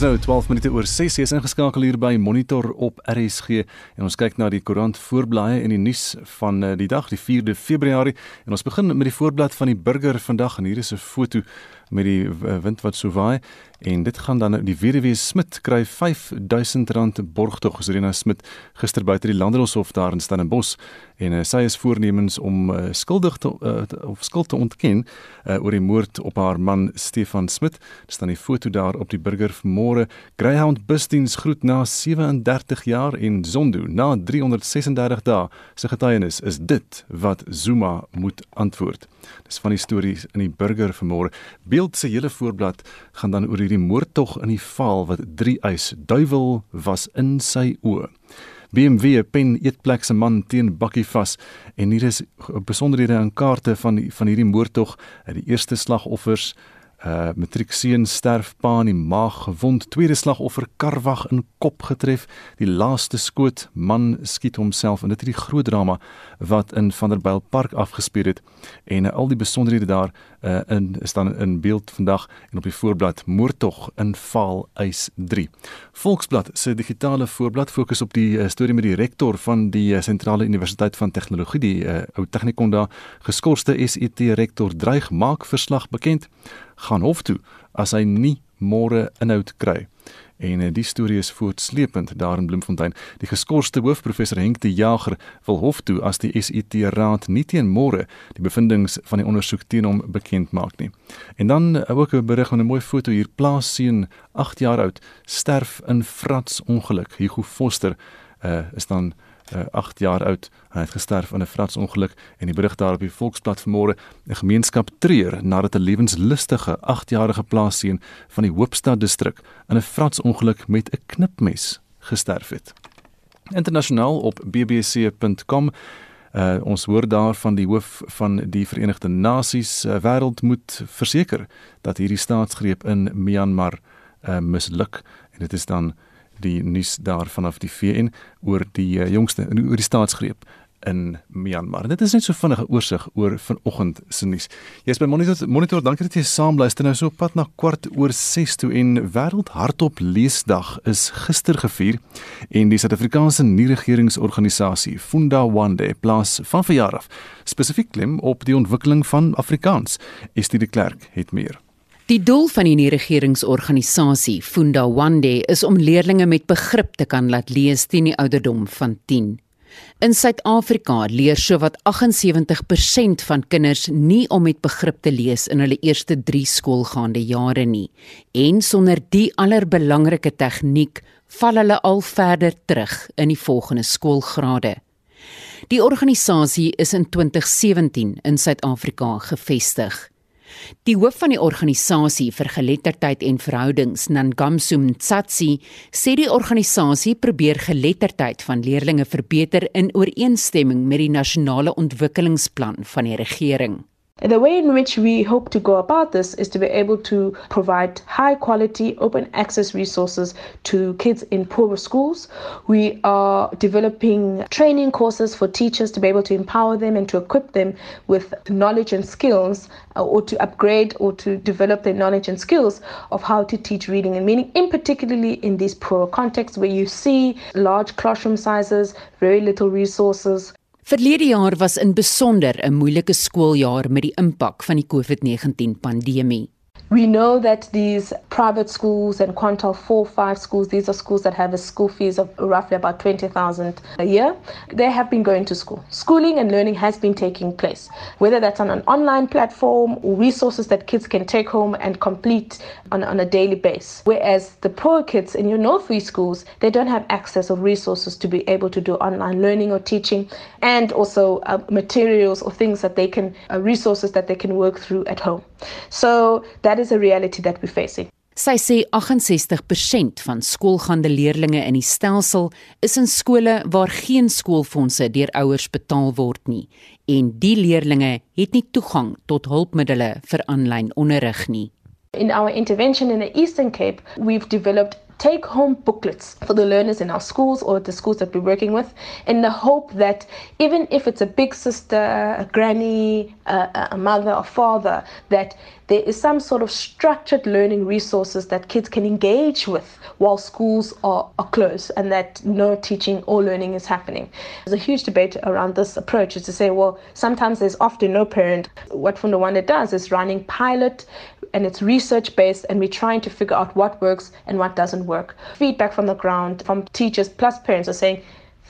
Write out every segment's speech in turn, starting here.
Dis nou 12 minute oor 6. Jy is ingeskakel hier by Monitor op RSG en ons kyk na die koerant voorblaaie en die nuus van eh, die dag, die 4de Februarie. En ons begin met die voorblad van die Burger vandag en hier is 'n foto met die wind wat so waai en dit gaan dan die weduwee Smit kry R5000 borgtog Serena Smit gister buite die Landdroshof daar in Stellenbosch en uh, sy is voornemens om uh, skuldig te uh, of skuld te ontken uh, oor die moord op haar man Stefan Smit. Dit staan die foto daar op die burger vanmôre. Greyhound busdiens groet na 37 jaar en Zondo na 336 dae. Sy getuienis is dit wat Zuma moet antwoord. Dis van die stories in die burger vanmôre. Beeld se hele voorblad gaan dan oor hierdie moordtog in die Vaal wat drie eis duiwel was in sy oë. BMW pen eetplek se man teen bakkie vas en hier is besonderhede in kaarte van die, van hierdie moordtog. Die eerste slagoffers uh matriekseun sterf pa in die maag gewond. Tweede slagoffer karwag in kop getref. Die laaste skoot man skiet homself en dit het die groot drama wat in Vanderbijl Park afgespeel het. En uh, al die besonderhede daar uh in staan in beeld vandag en op die voorblad moordtog in Vaal eis 3 Volksblad se digitale voorblad fokus op die uh, storie met die rektor van die sentrale universiteit van tegnologie die uh, ou tegnikon daar geskorste SET rektor dreig maak verslag bekend gaan hof toe as hy nie môre inhoud kry. En uh, die storie is voortsleepend daar in Bloemfontein. Die geskorste hoofprofessor Henk de Jager wil hof toe as die SET raad nie teen môre die bevindinge van die ondersoek teen hom bekend maak nie. En dan uh, ook 'n berig van 'n mooi foto hier plaas seun 8 jaar oud sterf in frats ongeluk. Hugo Foster uh, is dan uh, 8 jaar oud. Hy het gesterf in 'n fratsongeluk en die berig daar op die Volksblad vanmôre, 'n gemeenskap treur nadat 'n lewenslustige 8-jarige plaasseun van die Hoopstad distrik in 'n fratsongeluk met 'n knipmes gesterf het. Internasionaal op bbc.com Uh, ons hoor daar van die hoof van die Verenigde Nasies uh, wêreld moet verseker dat hierdie staatsgreep in Myanmar uh, misluk en dit is dan die nuus daar vanaf die VN oor die uh, jongste oor die staatsgreep in Myanmar. Dit is net so vinnige oorsig oor vanoggend se nuus. Jy's by Monitor Monitor, dankie dat jy saam luister nou so pad na kwart oor 6 toe en Wêreld Hardop Leesdag is gister gevier en die Suid-Afrikaanse nie-regeringsorganisasie Funda Wande plaas van verjaar af spesifiek klem op die ontwikkeling van Afrikaans. Estie de Klerk het meer. Die doel van die nie-regeringsorganisasie Funda Wande is om leerders met begrip te kan laat lees teen die ouderdom van 10. In Suid-Afrika leer sowat 78% van kinders nie om met begrip te lees in hulle eerste 3 skoolgaande jare nie. En sonder die allerbelangrike tegniek val hulle al verder terug in die volgende skoolgrade. Die organisasie is in 2017 in Suid-Afrika gevestig. Die hoof van die organisasie vir geletterdheid en verhoudings, Nangamsum Tsatsi, sê die organisasie probeer geletterdheid van leerders verbeter in ooreenstemming met die nasionale ontwikkelingsplan van die regering. The way in which we hope to go about this is to be able to provide high quality open access resources to kids in poorer schools. We are developing training courses for teachers to be able to empower them and to equip them with knowledge and skills uh, or to upgrade or to develop their knowledge and skills of how to teach reading and meaning in particularly in these poorer contexts where you see large classroom sizes, very little resources, Verlede jaar was in besonder 'n moeilike skooljaar met die impak van die COVID-19 pandemie. We know that these private schools and quintile 4 5 schools, these are schools that have a school fees of roughly about 20,000 a year. They have been going to school. Schooling and learning has been taking place, whether that's on an online platform or resources that kids can take home and complete on, on a daily basis. Whereas the poor kids in your North Free schools, they don't have access or resources to be able to do online learning or teaching and also uh, materials or things that they can, uh, resources that they can work through at home. So that is a reality that we're facing. Sy sê 68% van skoolgaande leerders in die stelsel is in skole waar geen skoolfondse deur ouers betaal word nie en die leerders het nie toegang tot hulpmiddels vir aanlyn onderrig nie. In our intervention in the Eastern Cape, we've developed take home booklets for the learners in our schools or the schools that we're working with in the hope that even if it's a big sister, a granny, a, a mother, a father, that there is some sort of structured learning resources that kids can engage with while schools are, are closed and that no teaching or learning is happening. There's a huge debate around this approach is to say, well, sometimes there's often no parent. What Funda Wande does is running pilot and it's research based and we're trying to figure out what works and what doesn't work. Feedback from the ground from teachers plus parents are saying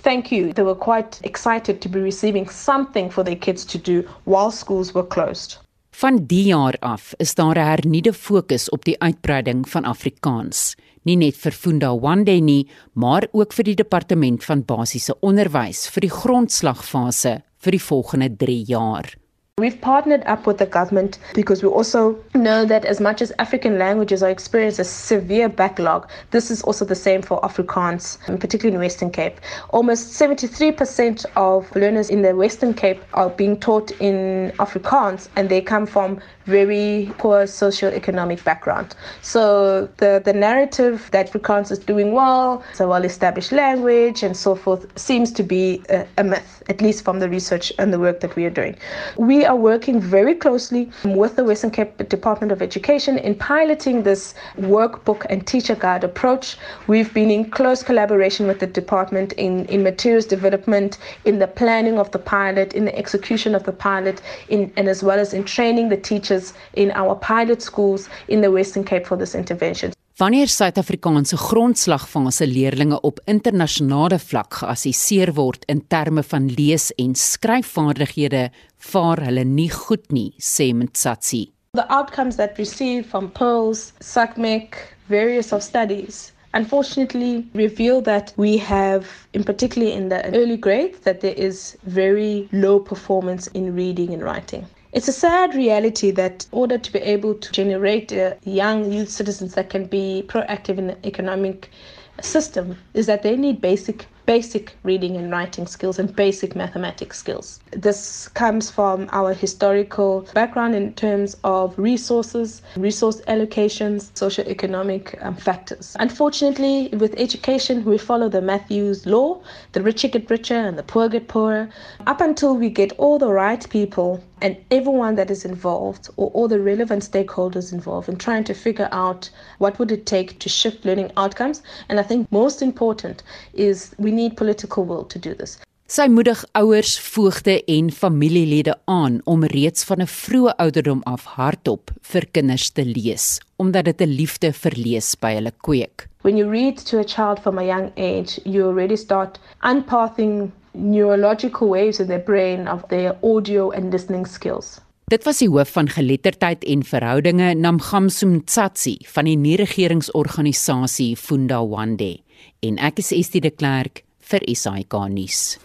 thank you. They were quite excited to be receiving something for their kids to do while schools were closed. Van die jaar af is daar 'n hernieude fokus op die uitbreiding van Afrikaans, nie net vir Funda Wande nie, maar ook vir die departement van basiese onderwys vir die grondslagfase vir die volgende 3 jaar. We've partnered up with the government because we also know that as much as African languages are experiencing a severe backlog, this is also the same for Afrikaans, particularly in Western Cape. Almost 73% of learners in the Western Cape are being taught in Afrikaans and they come from very poor socio-economic background. So the, the narrative that Afrikaans is doing well, it's a well-established language and so forth, seems to be a, a myth, at least from the research and the work that we are doing. We are working very closely with the Western Cape Department of Education in piloting this workbook and teacher guide approach. We've been in close collaboration with the department in, in materials development, in the planning of the pilot, in the execution of the pilot, in, and as well as in training the teachers in our pilot schools in the Western Cape for this intervention. Wanneer Suid-Afrikaanse grondslagfase leerders op internasionale vlak geassesseer word in terme van lees- en skryfvaardighede, vaar hulle nie goed nie, sê Mtsatsi. The outcomes that we see from polls, SACMEC, various of studies unfortunately reveal that we have in particularly in the early grades that there is very low performance in reading and writing It's a sad reality that in order to be able to generate uh, young youth citizens that can be proactive in the economic system is that they need basic basic reading and writing skills and basic mathematics skills. This comes from our historical background in terms of resources, resource allocations, socioeconomic um, factors. Unfortunately, with education, we follow the Matthews law the richer get richer and the poor get poorer. Up until we get all the right people and everyone that is involved or all the relevant stakeholders involved in trying to figure out what would it take to shift learning outcomes and i think most important is we need political will to do this Sy moedig ouers, voogde en familielede aan om reeds van 'n vroeë ouderdom af hardop vir kinders te lees, omdat dit 'n liefde vir lees by hulle kweek. When you read to a child from a young age, you already start unpathing neurological waves in their brain of their audio and listening skills. Dit was die hoof van geletterdheid en verhoudinge Namgamsum Tsatsi van die nie-regeringsorganisasie Funda Wande en ek is Estie de Klerk vir SAK nuus.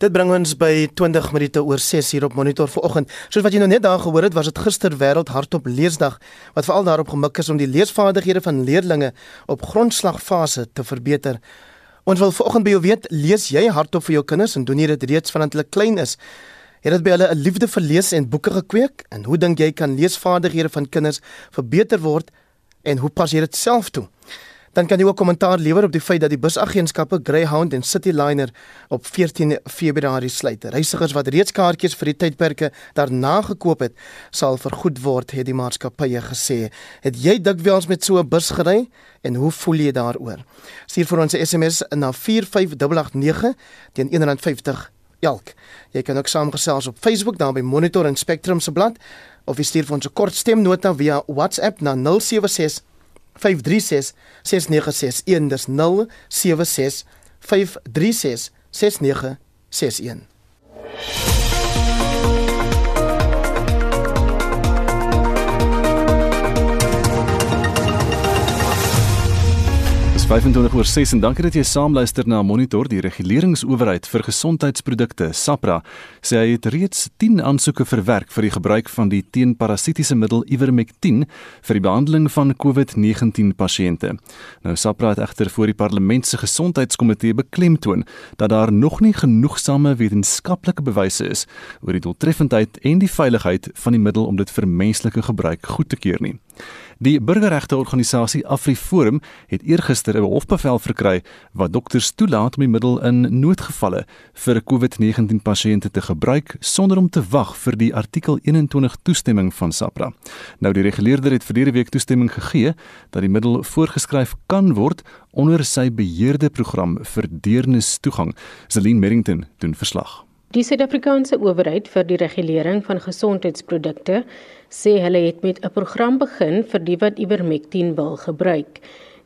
Dit bring ons by 20 minute oor 6 hier op monitor vanoggend. Soos wat jy nou net daar gehoor het, was dit gister wêreld hardop leesdag wat veral daarop gemik is om die leesvaardighede van leerders op grondslagfase te verbeter. Ons wil vanoggend by jou weet, lees jy hardop vir jou kinders en doen jy dit reeds vandat hulle klein is? Het dit by hulle 'n liefde vir lees en boeke gekweek? En hoe dink jy kan leesvaardighede van kinders verbeter word en hoe pas jy dit self toe? Dan kan jy ook kommentaar lewer op die feit dat die busagentskappe Greyhound en Cityliner op 14 Februarie sluit. Reisigers wat reeds kaartjies vir die tydperke daarna gekoop het, sal vergoed word, het die maatskappye gesê. Het jy dikwels met so 'n bus gery en hoe voel jy daaroor? Stuur vir ons 'n SMS na 45889 teen R150 elk. Jy kan ook saamgesels op Facebook daar by Monitor en Spectrum se blad of jy stuur vir ons 'n kort stemnota via WhatsApp na 076 536 6961 dis 076 536 6961 25 oor 6 en dankie dat jy saamluister na Monitor die reguleringsowerheid vir gesondheidsprodukte SAPRA sê hy het reeds 10 aansoeke verwerk vir die gebruik van die teenparasitiese middel Ivermectin vir die behandeling van COVID-19 pasiënte. Nou SAPRA het egter voor die parlement se gesondheidskomitee beklemtoon dat daar nog nie genoegsame wetenskaplike bewyse is oor die doeltreffendheid en die veiligheid van die middel om dit vir menslike gebruik goed te keur nie. Die burgerregte organisasie AfriForum het eergister 'n hofbevel verkry wat dokters toelaat om die middel in noodgevalle vir COVID-19 pasiënte te gebruik sonder om te wag vir die artikel 21 toestemming van SAPRA. Nou die reguleerder het verlede week toestemming gegee dat die middel voorgeskryf kan word onder sy beheerde program vir deernistoegang. Celine Merrington doen verslag. Die Suid-Afrikaanse owerheid vir die regulering van gesondheidsprodukte sê hulle het met 'n program begin vir die wat Ivermectin wil gebruik.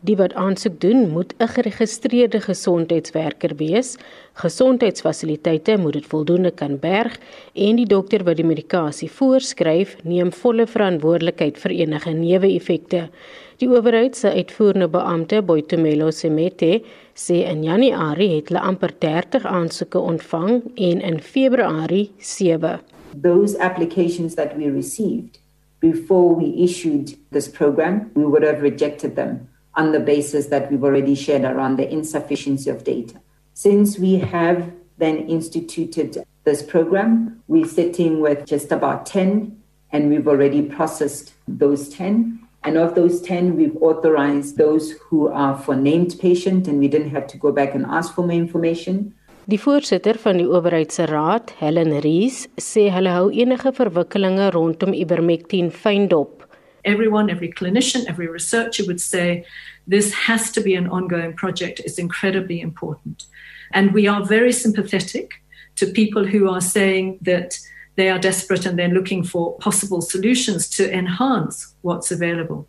Die wat aansoek doen, moet 'n geregistreerde gesondheidswerker wees. Gesondheidsfasiliteite moet dit voldoende kan berg en die dokter wat die medikasie voorskryf, neem volle verantwoordelikheid vir enige neeweffekte. Die owerheid se uitvoerende beampte, Boitumelo Semete, sê in Januarie het hulle amper 30 aansoeke ontvang en in Februarie 7. Those applications that we received before we issued this program, we would have rejected them on the basis that we've already shared around the insufficiency of data. Since we have then instituted this program, we're sitting with just about 10 and we've already processed those 10 And of those 10, we've authorized those who are for named patient and we didn't have to go back and ask for more information. Die voorsitter van die owerheid raad, Helen Rees, sê hulle hou enige verwikkelinge rondom Ivermectin fyn dop. Everyone, every clinician, every researcher would say this has to be an ongoing project. It's incredibly important. And we are very sympathetic to people who are saying that they are desperate and they're looking for possible solutions to enhance what's available.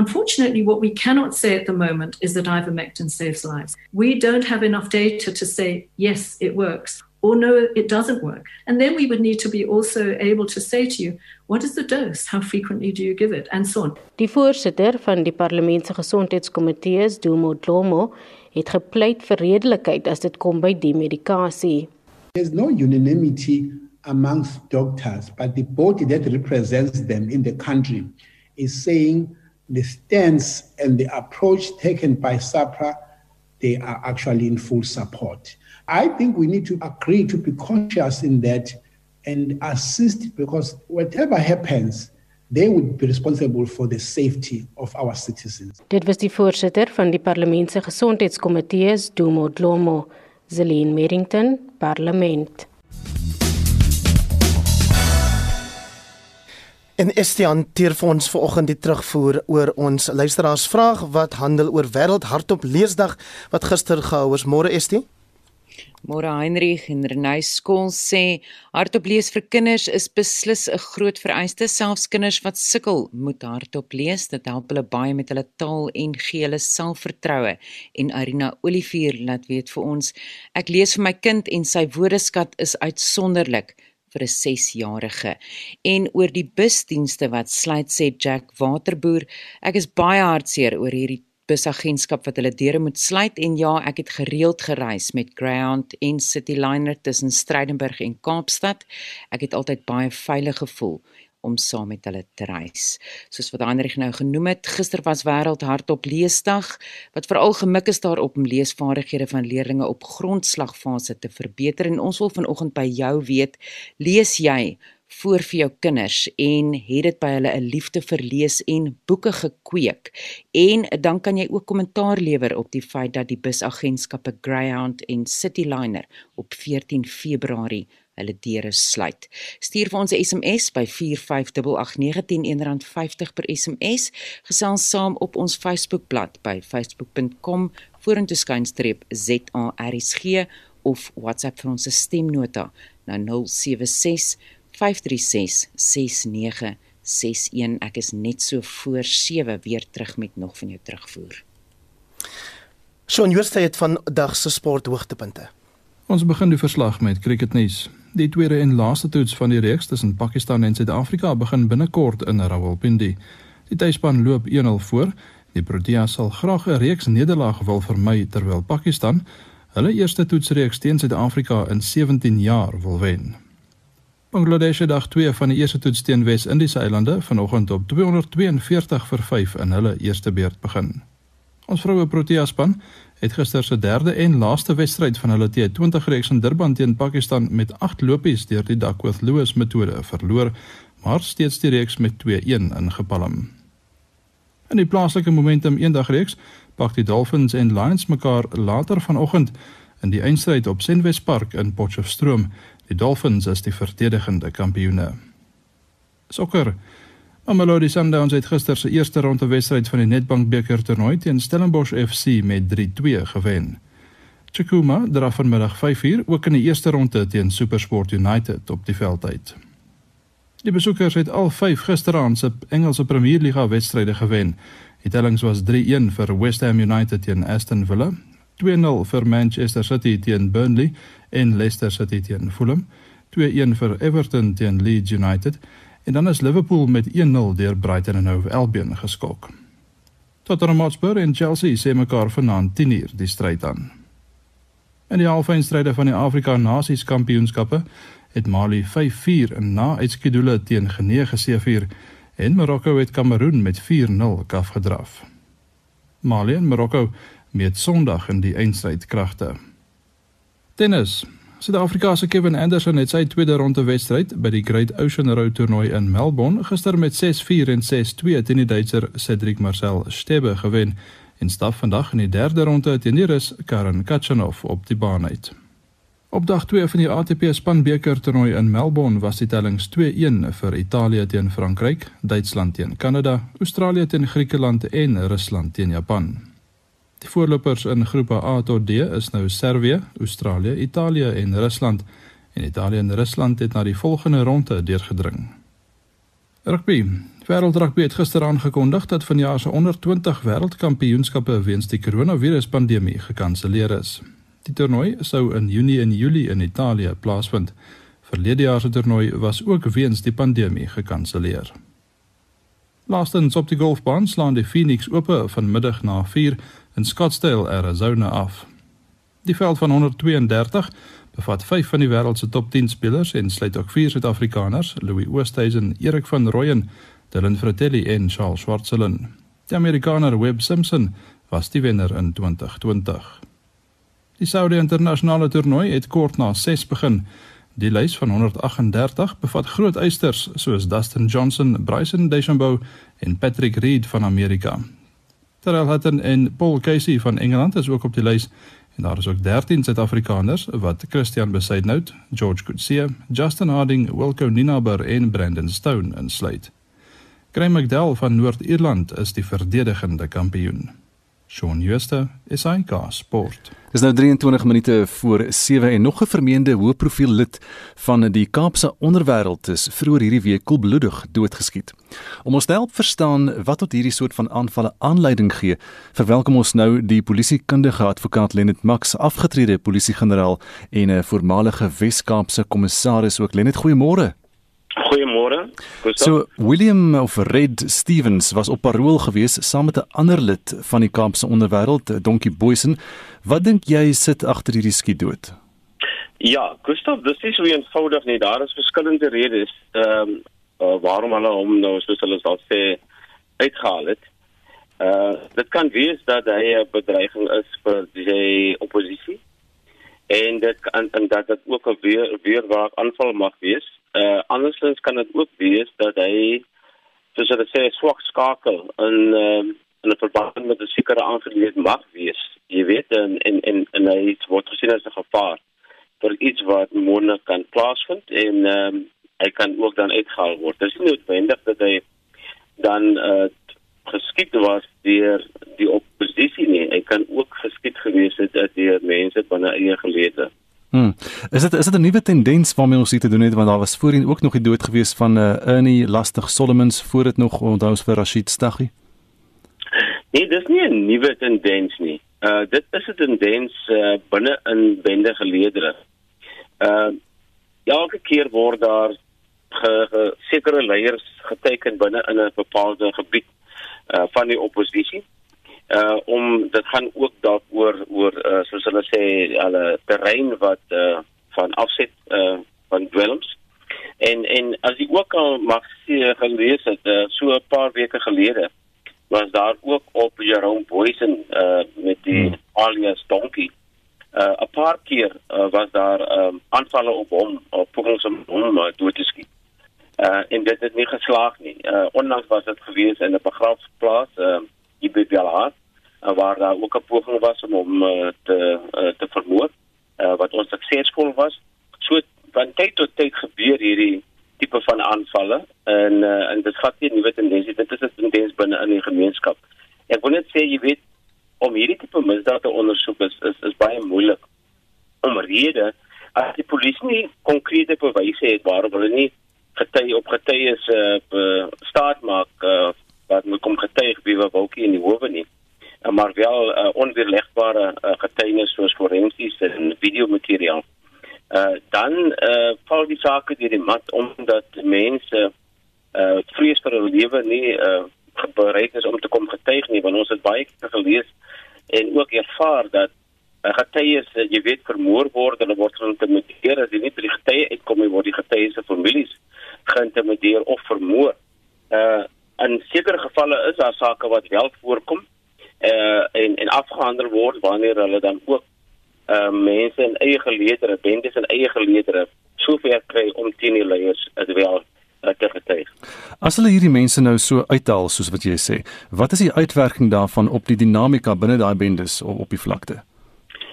Unfortunately, what we cannot say at the moment is that ivermectin saves lives. We don't have enough data to say, yes, it works, or no, it doesn't work. And then we would need to be also able to say to you, what is the dose? How frequently do you give it? And so on. Die voorsitter van die parlementse gesondheidskomitee, Dumo Dlomo, het gepleit vir redelikheid as dit kom by die medikasie. There's no unanimity amongst doctors, but the body that represents them in the country is saying the stance and the approach taken by SAPRA, they are actually in full support. I think we need to agree to be conscious in that and assist because whatever happens, they would be responsible for the safety of our citizens. Dit was die voorsitter van die parlementse gesondheidskomitees, Dumo Dlomo, Zelin Merrington, parlement. En Estian teer vir ons vanoggend die terugvoer oor ons luisteraars vraag wat handel oor wêreld hardop leesdag wat gister gehou is. Môre Estie. Môre Heinrich en Renay skool sê hardop lees vir kinders is beslis 'n groot vereiste. Selfs kinders wat sukkel moet hardop lees. Dit help hulle baie met hulle taal en gee hulle selfvertroue. En Arina Olivier laat weet vir ons, ek lees vir my kind en sy woordeskat is uitsonderlik vir 'n 6-jarige. En oor die busdienste wat sluit sê Jack Waterboer, ek is baie hartseer oor hierdie busagentskap wat hulle deure moet sluit en ja, ek het gereeld gereis met Greyhound en Cityliner tussen Stellenbosch en Kaapstad. Ek het altyd baie veilig gevoel om saam met hulle te reis. Soos wat Heinrich nou genoem het, gister was wêreld hardop leesdag wat veral gemik is daarop om leesvaardighede van leerders op grondslagfase te verbeter en ons wil vanoggend by jou weet, lees jy voor vir jou kinders en het dit by hulle 'n liefde vir lees en boeke gekweek. En dan kan jy ook kommentaar lewer op die feit dat die busagentskappe Greyhound en Cityliner op 14 Februarie hulle deure sluit. Stuur vir ons 'n SMS by 4588910 R50 per SMS. Gesels saam op ons Facebookblad by facebook.com vorentoe skynstreep ZARSG of WhatsApp vir ons stemnota na 076 536 6961. Ek is net so voor 7 weer terug met nog van jou terugvoer. Shaun Jooste het van dag se sporthoogtepunte. Ons begin die verslag met cricketnuus. Die tweede en laaste toets van die reeks tussen Pakistan en Suid-Afrika begin binnekort in Rawalpindi. Die tuisspan loop 1-0 voor. Die Proteas sal graag 'n reeks nederlaag wil vermy terwyl Pakistan hulle eerste toetsreeks teen Suid-Afrika in 17 jaar wil wen. Bangladesh het dag 2 van die eerste toets teen Wes-Indiese eilande vanoggend op 242 vir 5 in hulle eerste beurt begin. Ons vroue Protea span het gister se derde en laaste wedstryd van hulle T20 reeks in Durban teen Pakistan met 8 lopies deur die Duckworth Lewis metode verloor, maar steeds die reeks met 2-1 ingepalm. In die plaaslike Momentum eendagreeks pak die Dolphins en Lions mekaar later vanoggend in die eindstryd op Senwes Park in Potchefstroom. Die Dolphins is die verdedigende kampioene. Sokker. Mamelodi Sundowns het gister se eerste ronde wedstryd van die Nedbank beker toernooi teen Stellenbosch FC met 3-2 gewen. Chikuma draf vanmiddag 5uur ook in die eerste ronde teen SuperSport United op die veld uit. Die besoekers het al 5 gisteraand se Engelse Premierliga wedstryde gewen. Die tellings was 3-1 vir West Ham United teen Aston Villa, 2-0 vir Manchester City teen Burnley en Leicester City teen Fulham, 2-1 vir Everton teen Leeds United en dan is Liverpool met 1-0 deur Brighton and Hove Albion geskok. Tottenham Hotspur en Chelsea sê mekaar vanaand 10:00 die stryd aan. In die halfeindstryde van die Afrika Nasies Kampioenskappe het Mali 5-4 in na-uitskedule teen Genee geseëvier en Marokko het Kameroen met 4-0 afgedraf. Mali en Marokko meet Sondag in die eindstryd kragte. Tennis. Suid-Afrika se Kevin Anderson het sy tweede ronde wedstryd by die Great Ocean Road toernooi in Melbourne gister met 6-4 en 6-2 teen die Duitser Cedric Marcel Stebe gewen en stap vandag in die derde ronde teen die Rus Karen Khachanov op die baan uit. Op dag 2 van die ATP spanbeker toernooi in Melbourne was die tellings 2-1 vir Italië teen Frankryk, Duitsland teen Kanada, Australië teen Griekeland en Rusland teen Japan. Die voorlopers in groepe A tot D is nou Servië, Australië, Italië en Rusland. En Italië en Rusland het na die volgende ronde deurgedring. Rugby. Wêreldrugby het gister aangekondig dat vanjaar se onder 20 wêreldkampioenskappe weens die koronaviruspandemie gekanselleer is. Die toernooi sou in Junie en Julie in Italië plaasvind. Verlede jaar se toernooi was ook weens die pandemie gekanselleer. Laastens op die golfbaan slaan die Phoenix Ope vanmiddag na 4 in Scottsdale, Arizona af. Die veld van 132 bevat 5 van die wêreld se top 10 spelers en sluit ook vier Suid-Afrikaners, Louis Oosthuizen, Erik van Rooyen, Dylan Fratelli en Charles Schwartzelen. Die Amerikaner Webb Simpson was die wenner in 2020. Die Saudi internasionale toernooi het kort na 6 begin. Die lys van 138 bevat groot eisters soos Dustin Johnson, Bryson DeChambeau en Patrick Reed van Amerika. Terwyl Hutton en Paul Casey van Engeland is ook op die lys en daar is ook 13 Suid-Afrikaners wat Christian Besaidnout, George Coetzee, Justin Harding, Wilco Ninaber en Brandon Stone insluit. Graham McDowell van Noord-Ierland is die verdedigende kampioen. Shaun Schuster, SAK Sport. Dis nou 23 minute voor 7 en nog 'n vermeende hoëprofiel lid van die Kaapse onderwêreld is vroeër hierdie week koelbloedig doodgeskiet. Om ons te help verstaan wat tot hierdie soort van aanvalle aanleiding gee, verwelkom ons nou die polisiekundige advokaat Lenet Max, afgetrede polisiegeneraal en 'n voormalige Wes-Kaapse kommissaris ook. Lenet, goeiemôre. Goeiemôre. So William of Red Stevens was op parol gewees saam met 'n ander lid van die Kaapse onderwêreld, Donkie Boysen. Wat dink jy sit agter hierdie skietdood? Ja, Gustav, dis is so eenvoudig nie. Daar is verskillende redes ehm um, uh, waarom hulle hom nou soos hulle sal sê uitgehaal het. Uh dit kan wees dat hy 'n bedreiging is vir die oppositie en dit kan en dat dit ook 'n weer weer waar aanval mag wees uh andersins kan dit ook wees dat hy soos hulle sê swak skakel in uh, in 'n verband met 'n sekere aangeleentheid mag wees. Jy weet en en en, en hy word gesien as 'n gevaar vir iets wat moontlik kan plaasvind en ehm um, hy kan ook dan uitgehaal word. Dit is nie noodwendig dat hy dan uh geskiet was deur die oppositie nie. Hy kan ook geskiet gewees het deur mense binne eie gelede. Hmm. Is dit is dit 'n nuwe tendens waarmee ons hier te doen het want daar was voorheen ook nog die dood gewees van uh, Ernie Lastig Solomons voor dit nog onthou ons vir Rashid Staghi? Nee, dis nie 'n nuwe tendens nie. Uh dit is 'n tendens uh, binne in bende geleedere. Uh elke keer word daar ge, ge, sekere leiers geteken binne in 'n bepaalde gebied uh van die oppositie uh om dit gaan ook daaroor oor hulle sê hulle terrein wat uh van afset uh van dwelms en en as jy ook al mag sien gelees het uh, so 'n paar weke gelede was daar ook op Jerome Boysen uh met die hmm. alias Donkey uh 'n paar keer uh, was daar um aanvalle op hom op pogings om hom uh, dood te skiet Uh en dit het nie geslaag nie. Uh onlangs was dit gewees in 'n begrafplaas uh hier by Belhar uh, waar daar ook 'n poging was om hom uh, te uh, te vermoor uh, wat ons suksesvol was. So van tyd tot tyd gebeur hierdie tipe van aanvalle en uh, en dit gaan nie nuwe tendensie dit is 'n tendens binne in die gemeenskap. Ek wil net sê jy weet om hierdie tipe misdaad te ondersoek is is, is baie moeilik. Omrede as die polisie nie konkrete bewyse het waarop hulle nie getuie op getuies uh, staat maak uh, wat moet kom getuig wie wat wolkie in die howe nie uh, maar wel uh, onweerlegbare uh, getuienis soos forensies en videomateriaal uh, dan uh, val die saak deur die mat omdat mense uh, vrees vir hulle lewe nie uh, bereid is om te kom getuig nie want ons het baie gelees en ook ervaar dat uh, getuies uh, jy weet vermoor word hulle word geïntimideer as jy nie by die getuie uitkom nie word die getuies se families geïntimideer of vermoor. Uh in sekere gevalle is daar sake wat wel voorkom uh en en afgehandel word wanneer hulle dan ook uh mense in eie geleedere, bendes in eie geleedere sover kry om teen die leiers as wel uh, te getuig. As hulle hierdie mense nou so uithaal soos wat jy sê, wat is die uitwerking daarvan op die dinamika binne daai bendes op, op die vlakte?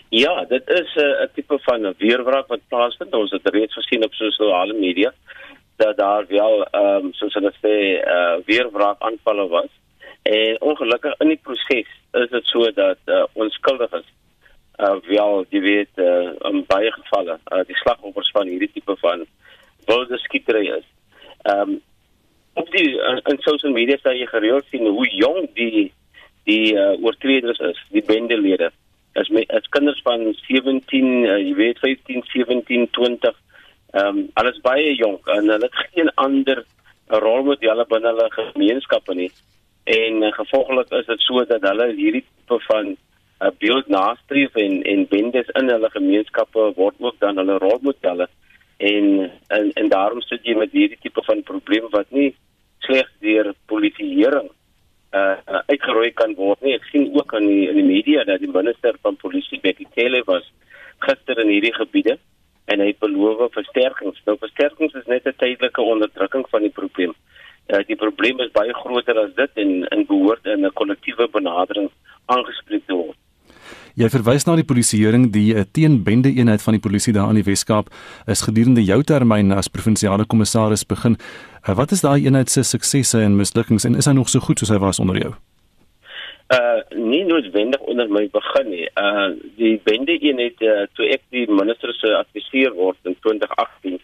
Ja, dit is 'n uh, tipe van 'n weerwraak wat plaasvind. Ons het reeds gesien op sosiale media dat daar wel ehm um, soos hulle sê uh, weer wraak aanvalle was. En ongelukkig in die proses is dit so dat uh, onskuldiges uh, wel die weet uh, in baie gevalle uh, die slagoffers van hierdie tipe van wilde skietery is. Ehm um, op die uh, in sosiale media sê jy gereeld sien hoe jong die die uh, oortreders is, die bendelede. As my as kinders van 17, uh, jy weet 15, 17, 20 Ehm um, alles baie jonk en hulle het geen ander rolmodelle binne hulle gemeenskappe nie. En uh, gevolglik is dit so dat hulle hierdie tipe van uh, beeld nastreef en en bendes in hulle gemeenskappe word ook dan hulle rolmodelle. En, en en daarom sit jy met hierdie tipe van probleem wat nie slegs deur polisieering uh, uh uitgeroei kan word nie. Ek sien ook aan die in die media dat die minister van polisie Bekkie Cele was gister in hierdie gebiede en hy beloof versterkings. Nou versterkings is net 'n tydelike onderdrukking van die probleem. Uh, die probleem is baie groter as dit en in behoort in 'n kollektiewe benadering aangespreek te word. Jy verwys na die polisieering die uh, teenbende eenheid van die polisie daar in die Wes-Kaap is gedurende jou termyn as provinsiale kommissaris begin. Uh, wat is daai eenheid se suksesse en mislukkings en is hy nog so goed soos hy was onder jou? uh nie noodwendig onder my begin nie. Uh die bende eenheid uh, toe ek die minister se adviseur word in 2018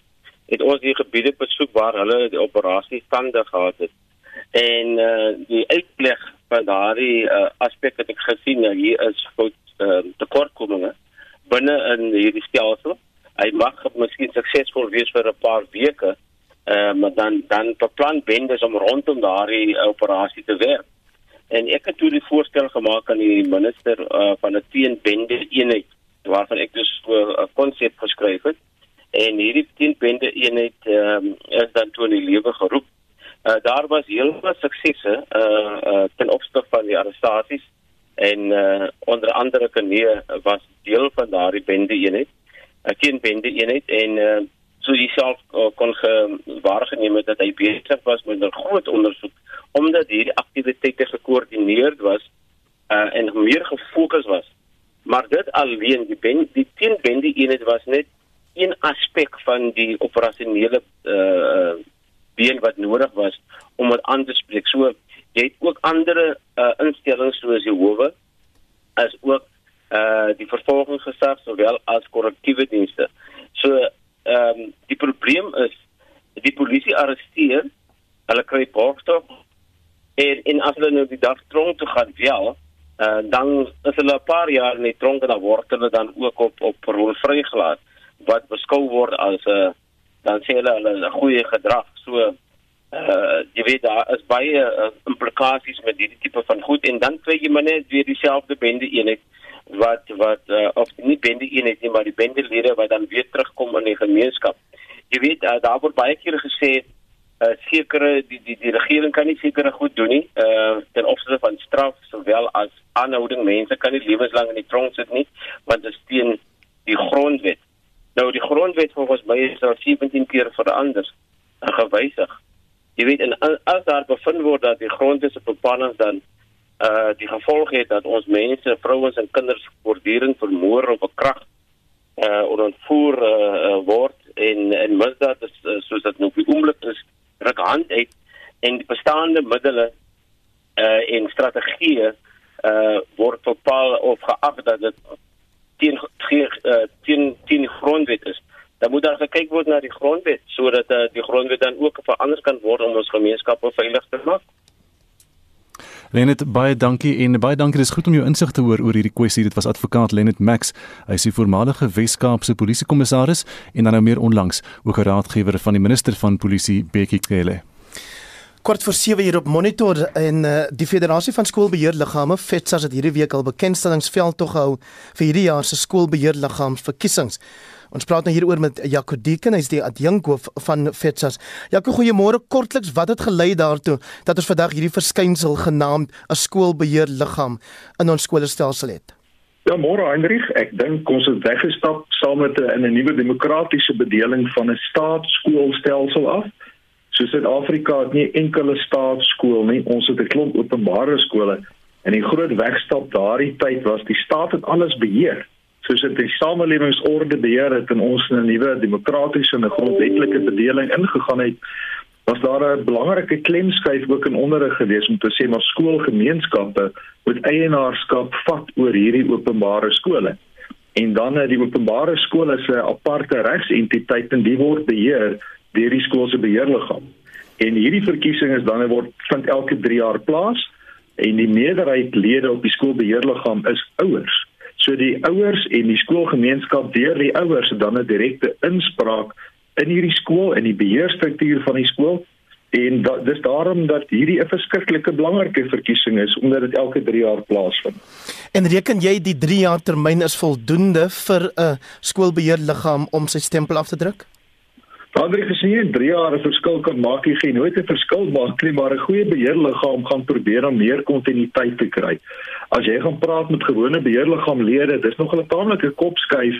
het ons die gebiede besoek waar hulle die operasie stande gehad het. En uh die uitleg van daardie uh, aspek wat ek gesien het hier is fout uh, tekortkominge binne in hierdie stelsel. Hy mag miskien suksesvol wees vir 'n paar weke, uh maar dan dan beplan bendes om rondom daardie operasie te werk en ek het toe die voorstel gemaak aan die minister uh, van 'n teenbende eenheid waarvan ek dus 'n uh, konsep geskryf het en hierdie teenbende eenheid um, is dan toe in die lewe geroep. Uh, daar was heel veel suksesse uh, uh, ten opsigte van die arrestasies en uh, onder andere Kenie was deel van daardie bende eenheid. 'n Teenbende eenheid en uh, so dieself uh, kon gewaargeneem het dat hy besig was met 'n groot ondersoek omdat hierdie aktiwiteite gekoördineer was uh, en meer gefokus was. Maar dit alleen die ben, die teenbende eenheid was net een aspek van die operasionele uh been wat nodig was om dit aan te spreek. So jy het ook ander uh instellings soos die howe as ook uh die vervolgingsgesag sowel as korrektiewe dienste. So ehm um, die probleem is die polisie arresteer, hulle kry borgtog en en as hulle nou die dag tronk toe gaan wel, uh, dan is hulle 'n paar jaar in die tronk en dan word hulle dan ook op op parol vrygelaat wat beskou word as 'n uh, dan sê hulle hulle goeie gedrag. So uh jy weet daar is baie uh, implikasies met hierdie tipe van goed en dan kry jy maar net weer dieselfde bende eenheid wat wat uh, of nie bende eenheid nie maar die bendelede wat dan weer terugkom in die gemeenskap. Jy weet uh, daar word baie keer gesê uh, sekere die die die regering kan nie sekere goed doen nie uh, ten opsigte van straf sowel as aanhouding mense kan nie lewenslang in die tronk sit nie want dit steen die grondwet nou die grondwet volgens my is al 17 keer verander gewysig. Jy weet en as daar bevind word dat die grondwet se bepalings dan uh die gevolg het dat ons mense, vrouens en kinders voortdurend vermoor of bekrag uh ontvoer uh, uh, word en en misdaad is uh, soos dit nou op die oomblik is ruk hand uit en die bestaande middele uh en strategieë uh word bepaal of geag dat dit teen uh, teen teen grondwet is. Dan moet daar gekyk word na die grondwet sodat uh, die grondwet dan ook verander kan word om ons gemeenskappe veilig te maak. Lenet baie dankie en baie dankie. Dis goed om jou insig te hoor oor hierdie kwessie dit was advokaat Lenet Max. Hy is die voormalige Wes-Kaapse polisiekommissaris en dan nou meer onlangs ook 'n raadgewer van die minister van polisie Bekkie Cele Kort voor 7 uur op monitor en uh, die Federasie van Skoolbeheerliggame FETSA het hierdie week al bekendstellingsveld tog gehou vir hierdie jaar se skoolbeheerliggaamsverkiesings. Ons praat nou hieroor met Jaco Deken, hy's die adjunkhoof van FETSAS. Jaco, goeiemôre. Kortliks, wat het gelei daartoe dat ons vandag hierdie verskynsel genaamd 'n skoolbeheerliggaam in ons skoolstelsel het? Ja, môre Heinrich, ek dink ons het weggestap saam met 'n 'n nuwe demokratiese bedeling van 'n staatsskoolstelsel af. So Suid-Afrika het nie enkele staatsskool nie, ons het 'n klomp openbare skole. En die groot wegstap daardie tyd was die staat het alles beheer. Soos dit die samelewingsorde beheer het en ons 'n nuwe demokratiese en 'n grondwetlike bedeling ingegaan het was daar 'n belangrike klemskuif ook in onderrig gewees om te sê maar skoolgemeenskappe moet eienaarskap vat oor hierdie openbare skole. En dan die openbare skole se aparte regsentiteit en die word beheer deur die skool se beheerliggaam en hierdie verkiesing is dan word vind elke 3 jaar plaas en die meerderheid lede op die skoolbeheerliggaam is ouers So die ouers en die skoolgemeenskap deur die ouers het dan 'n direkte inspraak in hierdie skool en die beheerstruktuur van die skool en dat dis daarom dat hierdie 'n verskriklike belangrike verkiesing is omdat dit elke 3 jaar plaasvind. En reken jy die 3 jaar termyn is voldoende vir 'n skoolbeheerliggaam om sy stempel af te druk? Ander gesien in 3 jaar 'n verskil kan maak, jy geen nooit 'n verskil maak nie, maar 'n goeie beheerliggaam gaan probeer om meer kontinuïteit te kry. As jy gaan praat met gewone beheerliggaamlede, dis nog 'n taamlike kopskuif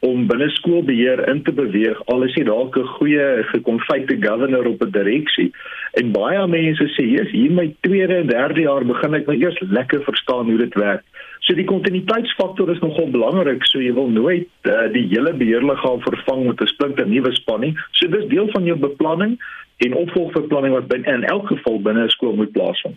om binne skoolbeheer in te beweeg al is jy dalk 'n goeie gekonfykte governor op 'n direksie. En baie mense sê, "Jesus, hier my tweede en derde jaar begin ek nou eers lekker verstaan hoe dit werk." So die kontinuïteitsfaktor is nogal belangrik. So jy wil nooit uh, die hele beheerliggaam vervang met 'n splinter nuwe span nie. So dis deel van jou beplanning en opvolgbeplanning wat binne in elk geval binne 'n skool moet plaasvind.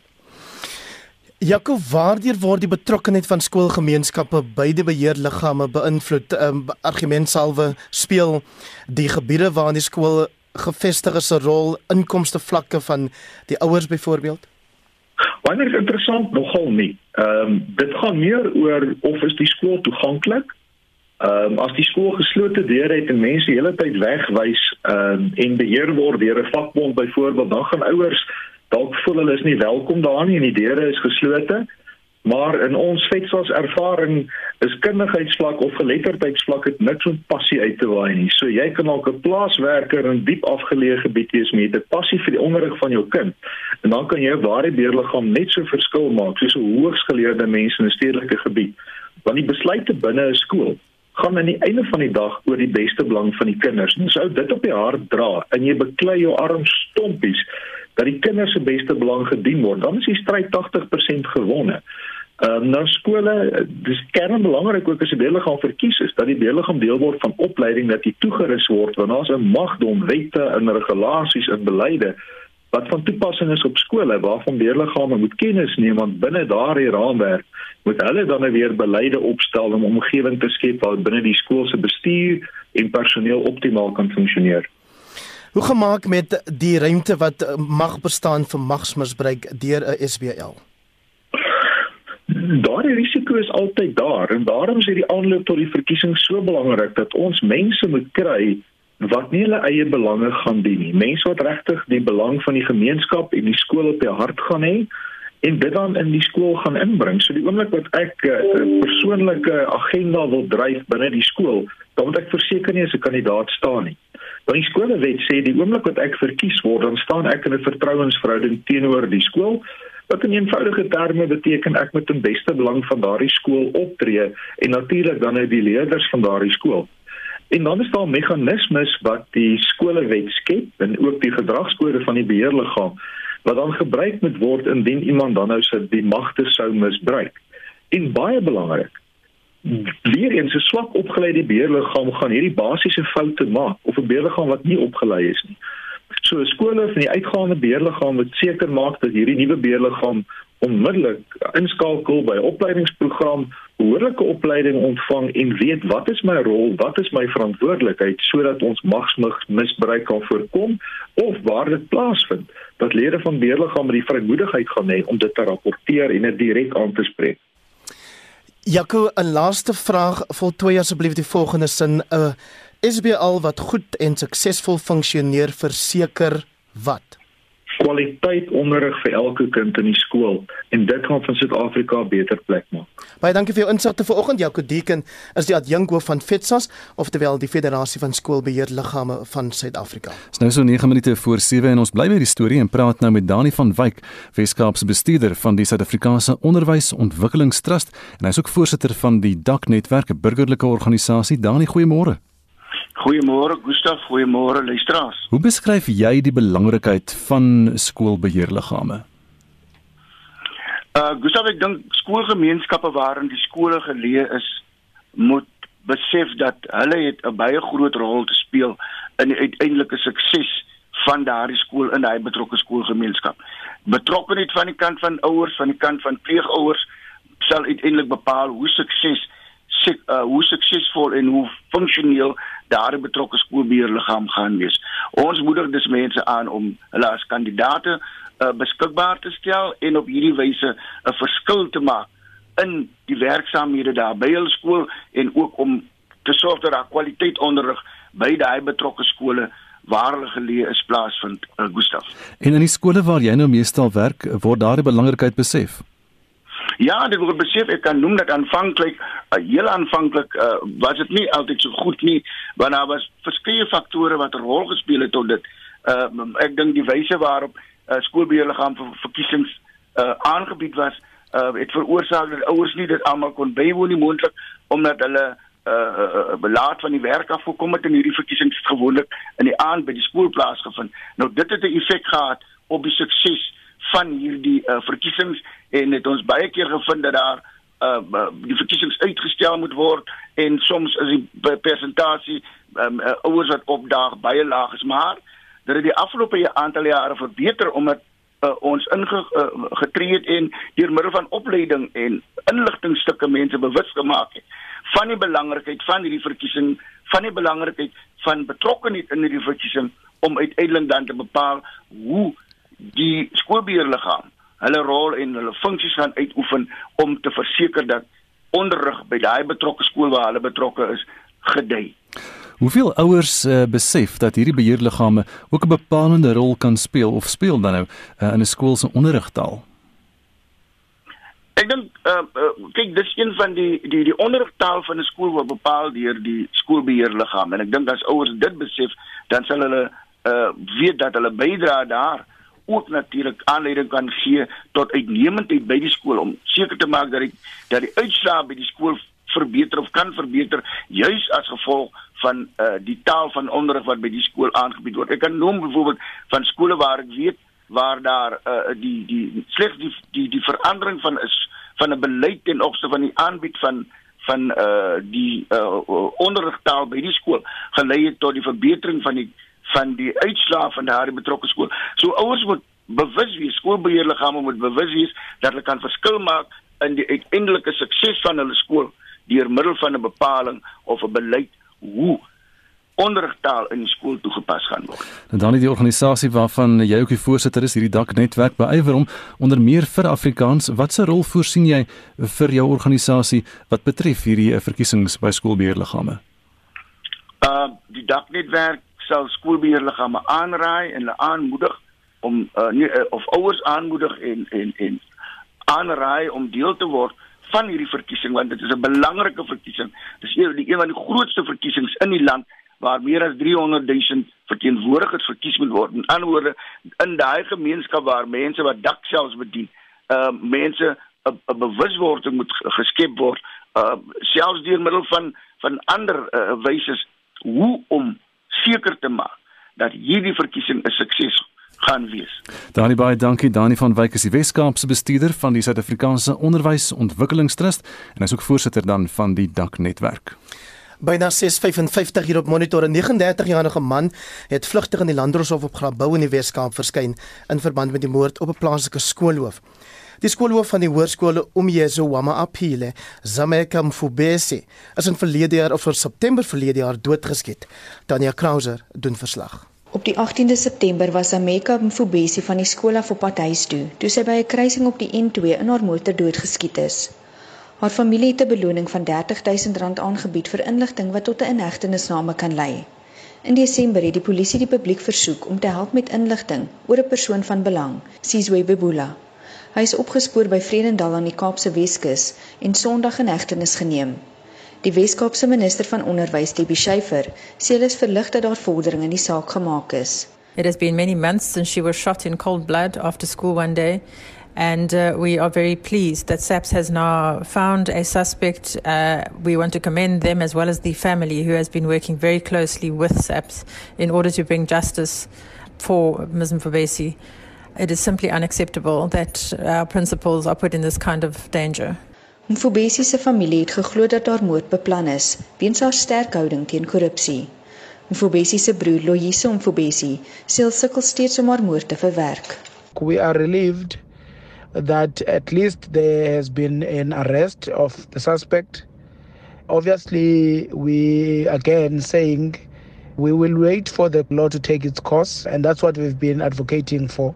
Jakob, waardeur word die betrokkeheid van skoolgemeenskappe by die beheerliggame beïnvloed? Um, argument salwe speel die gebiede waar die skool gevestig is 'n rol inkomste vlakke van die ouers byvoorbeeld? Wanneer is interessant nogal nie. Ehm um, dit gaan meer oor of is die skool toeganklik? Ehm um, as die skool geslote deure het en mense hele tyd wegwys ehm um, en beheer word deur 'n vakbond byvoorbeeld, dan gaan ouers dalk voel hulle is nie welkom daar nie en die deure is geslote. Maar in ons vetsels ervaring is kundigheidsvlak of geletterdheidsvlak het niks met passie uit te waai nie. So jy kan ook 'n plaaswerker in diep afgeleë gebied wees met 'n passie vir die onderrig van jou kind. En dan kan jy ware beheerliggaam net so verskil maak soos 'n hoogsgeleerde mens in 'n stedelike gebied. Want die besluite binne 'n skool gaan aan die einde van die dag oor die beste belang van die kinders. En sou dit op die hart dra en jy beklei jou arm stompies dat die kinders se beste belang gedien word, dan is die stryd 80% gewonne. Ehm um, nou skole, dis kern belangrik ook as 'n beheerliggaam verkies is dat die beheerliggaam deel word van opleiding dat dit toegerus word want daar's 'n magdom wette en regulasies en beleide wat van toepassing is op skole waarvan beheerliggame moet kennis neem want binne daardie raamwerk moet hulle dan nou weer beleide opstel om 'n omgewing te skep waar binne die skool se bestuur en personeel optimaal kan funksioneer. Hoe gemaak met die ruimte wat mag bestaan vir magsmisbruik deur 'n SBL? Daardie risiko is altyd daar en daarom is hierdie aanloop tot die verkiesing so belangrik dat ons mense moet kry wat nie hulle eie belange gaan dien nie. Mense wat regtig die belang van die gemeenskap en die skool op die hart gaan hê en dit dan in die skool gaan inbring. So die oomblik wat ek 'n uh, eh, persoonlike agenda wil dryf binne die skool, dan moet ek verseker nie as 'n kandidaat staan nie. Die skolewet sê die oomblik wat ek verkies word, dan staan ek in 'n vertrouensverhouding teenoor die skool Wat in eenvoudige terme beteken ek moet ten beste belang van daardie skool optree en natuurlik dan uit die leerders van daardie skool. En dan is daar meganismes wat die skolewet skep en ook die gedragskode van die beheerliggaam wat dan gebruik moet word indien iemand dan nou sy die magte sou misbruik. En baie belangrik, weer eens 'n swak opgeleide beheerliggaam gaan hierdie basiese foute maak of 'n beheerliggaam wat nie opgelei is nie. So skole van die uitgaande beheerliggaam moet seker maak dat hierdie nuwe beheerliggaam onmiddellik inskakel by opleidingsprogram, behoorlike opleiding ontvang en weet wat is my rol, wat is my verantwoordelikheid sodat ons magsmisbruik kan voorkom of waar dit plaasvind, dat lede van beheerliggame die vrymoedigheid gaan hê om dit te rapporteer en dit direk aan te spreek. Jaco, 'n laaste vraag, voltooi asseblief die volgende sin: 'n uh, SBL wat goed en suksesvol funksioneer verseker wat? Kwaliteit onderrig vir elke kind in die skool en dit gaan van Suid-Afrika 'n beter plek maak. Baie dankie vir jou insigte vanoggend. Jaco Deken is die adjunkhoof van FETSAS, oftewel die Federasie van Skoolbeheerliggame van Suid-Afrika. Dis nou so 9 minute voor 7 en ons bly by die storie en praat nou met Dani van Wyk, Weskaapse bestuurder van die Suid-Afrikaanse Onderwysontwikkelingstrust en hy is ook voorsitter van die DAK netwerk, 'n burgerlike organisasie. Dani, goeiemôre. Goeiemôre Gustaf, goeiemôre luisteraars. Hoe beskryf jy die belangrikheid van skoolbeheerliggame? Uh Gustaf, ek dink skoolgemeenskappe waarin die skole geleë is, moet besef dat hulle het 'n baie groot rol te speel in die uiteindelike sukses van daardie skool in daai betrokke skoolgemeenskap. Betrokkenheid van die kant van ouers, van die kant van pleegouers sal uiteindelik bepaal hoe sukses suk uh, hoe suksesvol en hoe funksioneel daardie betrokke skoolbeheerliggaam gaan wees. Ons moedig dus mense aan om hulle as kandidate uh, beskikbaar te stel en op hierdie wyse 'n verskil te maak in die werksaamhede daar by hul skool en ook om te sorg dat daar kwaliteit onderrig by daai betrokke skole waar hulle geleë is plaasvind uh, Gustaf. En in die skole waar jy nou meestal werk, word daardie belangrikheid besef. Ja, dit word besef ek kan noem dat aanvanklik, uh, heel aanvanklik uh, was dit nie altyd so goed nie, want daar was verskeie faktore wat 'n rol gespeel het tot dit. Uh, ek dink die wyse waarop uh, skoolbeheerliggaam vir verkiesings uh, aangebied was, uh, het veroorsaak dat ouers nie dit almal kon bywoon nie moontlik omdat hulle uh, belaat van die werk af gekom het en hierdie verkiesings gewoonlik in die aand by die skool plaasgevind. Nou dit het 'n effek gehad op die sukses van hierdie uh, verkiesings en het ons baie keer gevind dat daar uh, die verkiesings uitgestel moet word en soms is die persentasie um, uh, ouers wat opdaag baie laag is maar dat dit die afgelope aantal jare verbeter omdat uh, ons ingetree uh, het en deur middel van opleiding en inligtingstukke mense bewus gemaak het van die belangrikheid van hierdie verkiesing van die belangrikheid van betrokkenheid in hierdie verkiesing om uiteindelik dan te bepaal hoe die skoolbeheerliggaam hulle rol en hulle funksies gaan uitoefen om te verseker dat onderrig by daai betrokke skool waar hulle betrokke is gedei. Hoeveel ouers uh, besef dat hierdie beheerliggame ook 'n bepalende rol kan speel of speel dan nou uh, in 'n skool se onderrigtaal? Ek dink uh, uh, kyk dis een van die die die onderrigtaal van 'n skool word bepaal deur die skoolbeheerliggaam en ek dink as ouers dit besef dan sal hulle uh, weet dat hulle bydra daar ook natuurlik aanleiding kan gee tot uitnemendheid by die skool om seker te maak dat die dat die uitslae by die skool verbeter of kan verbeter juis as gevolg van uh, die taal van onderrig wat by die skool aangebied word. Ek kan noem byvoorbeeld van skole waar ek weet waar daar uh, die die slegs die, die die verandering van is van 'n beleid ten opsigte van die aanbied van van uh die uh onderrigtaal by die skool gelei het tot die verbetering van die van die uitslae van daardie betrokke skool. So ouers moet bewus wees, skoolbeheerliggame moet bewus wees dat hulle kan verskil maak in die uiteindelike sukses van hulle skool deur middel van 'n bepaling of 'n beleid hoe onderrigtaal in die skool toegepas gaan word. En dan die organisasie waarvan jy ook die voorsitter is, hierdie dak netwerk beywer om onder meer vir Afrikaans, watse rol voorsien jy vir jou organisasie wat betref hierdie verkiesings by skoolbeheerliggame? Uh die dak netwerk sal skoolbeheerliggame aanraai en aanmoedig om uh, nie, uh, of ouers aanmoedig en en en aanraai om deel te word van hierdie verkiesing want dit is 'n belangrike verkiesing. Dis een die een van die grootste verkiesings in die land waar meer as 300 000 verteenwoordigers verkies moet word. In ander woorde in daai gemeenskap waar mense wat dak selfs bedien, uh mense 'n bewuswording moet geskep word uh selfs deur middel van van ander uh, wyse hoe om seker te maak dat hierdie verkiesing 'n sukses gaan wees. Dani baie dankie Dani van Wyk is die Weskaapse bestuurder van die Suid-Afrikaanse Onderwysontwikkelingstrust en hy's ook voorsitter dan van die DAK netwerk. Byna 6:55 hier op monitor 'n 39-jarige man het vlugtig in die Landdroshof op Grabouw in die Weskaap verskyn in verband met die moord op 'n plaaslike skoolhoof. Die skoolhoof van die hoërskool Umyezo Wama Aphile, Zameka Mfubesi, is in verlede jaar of vir September verlede jaar doodgeskiet. Tanya Krauser doen verslag. Op die 18de September was Zameka Mfubesi van die skool af op pad huis toe, toe sy by 'n kruising op die N2 in haar motor doodgeskiet is. Haar familie het 'n beloning van R30000 aangebied vir inligting wat tot 'n inhegtenisname kan lei. In Desember het die polisie die publiek versoek om te help met inligting oor 'n persoon van belang, Sizwe Bebula. Hy is opgespoor by Vredendal aan die Kaapse Weskus en Sondag in hegtenis geneem. Die Weskaapse minister van Onderwys, Debbie Schiefer, sê hulle is verlig dat daar vordering in die saak gemaak is. It has been many months since she was shot in cold blood after school one day. And uh, we are very pleased that SAPS has now found a suspect. Uh, we want to commend them as well as the family who has been working very closely with SAPS in order to bring justice for Ms. Mfabesi. It is simply unacceptable that uh, our principals are put in this kind of danger. Mfobesi se familie het geglo dat haar moord beplan is weens haar sterk houding teen korrupsie. Mfobesi se broer Loyiso Mfobesi sê hy sukkel steeds om haar moord te verwerk. We are relieved that at least there has been an arrest of the suspect. Obviously, we again saying we will wait for the law to take its course, and that's what we've been advocating for.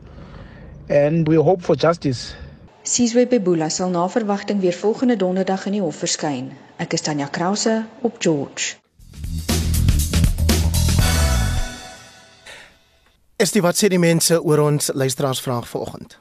And we hope for justice. Sizwe Bebula sal na verwagting weer volgende donderdag in die hof verskyn. Ek is Tanya Krause op George. Is dit wat sê die mense oor ons luisteraars vraag vanoggend?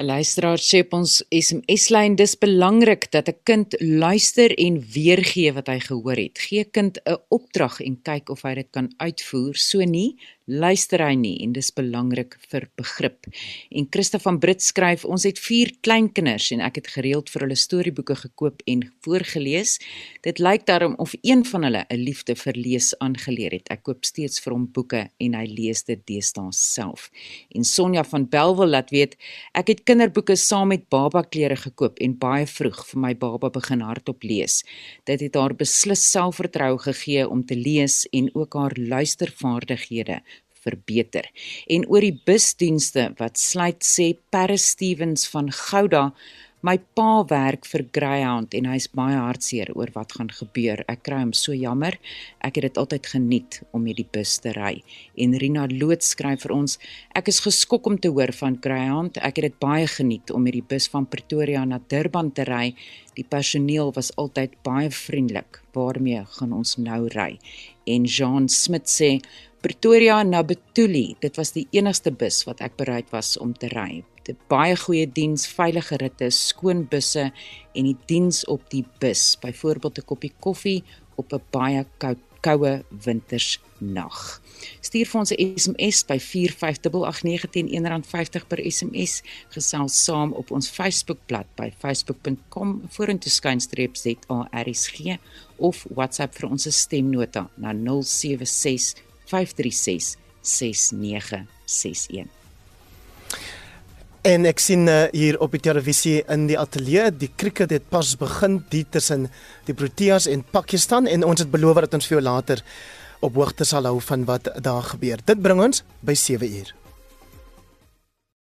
'n Luisteraar sê op ons SMS-lyn dis belangrik dat 'n kind luister en weergee wat hy gehoor het. Gee kind 'n opdrag en kyk of hy dit kan uitvoer. So nie, luister hy nie en dis belangrik vir begrip. En Christa van Brits skryf: "Ons het 4 kleinkinders en ek het gereeld vir hulle storieboeke gekoop en voorgeles. Dit lyk daarom of een van hulle 'n liefde vir lees aangeleer het. Ek koop steeds vir hom boeke en hy lees dit deesdae self." En Sonja van Belwel laat weet: "Ek het kinderboeke saam met baba klere gekoop en baie vroeg vir my baba begin hardop lees. Dit het haar beslis selfvertroue gegee om te lees en ook haar luistervaardighede verbeter. En oor die busdienste wat sluit sê Paris Stevens van Gouda My pa werk vir Greyhound en hy's baie hartseer oor wat gaan gebeur. Ek kry hom so jammer. Ek het dit altyd geniet om met die bus te ry. En Rina Loot skryf vir ons: Ek is geskok om te hoor van Greyhound. Ek het dit baie geniet om met die bus van Pretoria na Durban te ry. Die personeel was altyd baie vriendelik. Waarmee gaan ons nou ry? En Jean Smit sê Pretoria na Betuli. Dit was die enigste bus wat ek bereid was om te ry. Dit baie goeie diens, veilige ritte, skoon busse en die diens op die bus, byvoorbeeld 'n koppie koffie op 'n baie koue koue wintersnag. Stuur vir ons 'n SMS by 45889 R1.50 per SMS. Gesels saam op ons Facebookblad by facebook.com vorentoe skynstreep ZARSG of WhatsApp vir ons stemnota na 076 536 6961. En ek sien uh, hier op die televisie in die ateljee, die krieket het pas begin die tussen die Proteas en Pakistan en ons het beloof dat ons vir jou later op hoogte sal hou van wat daar gebeur. Dit bring ons by 7 uur.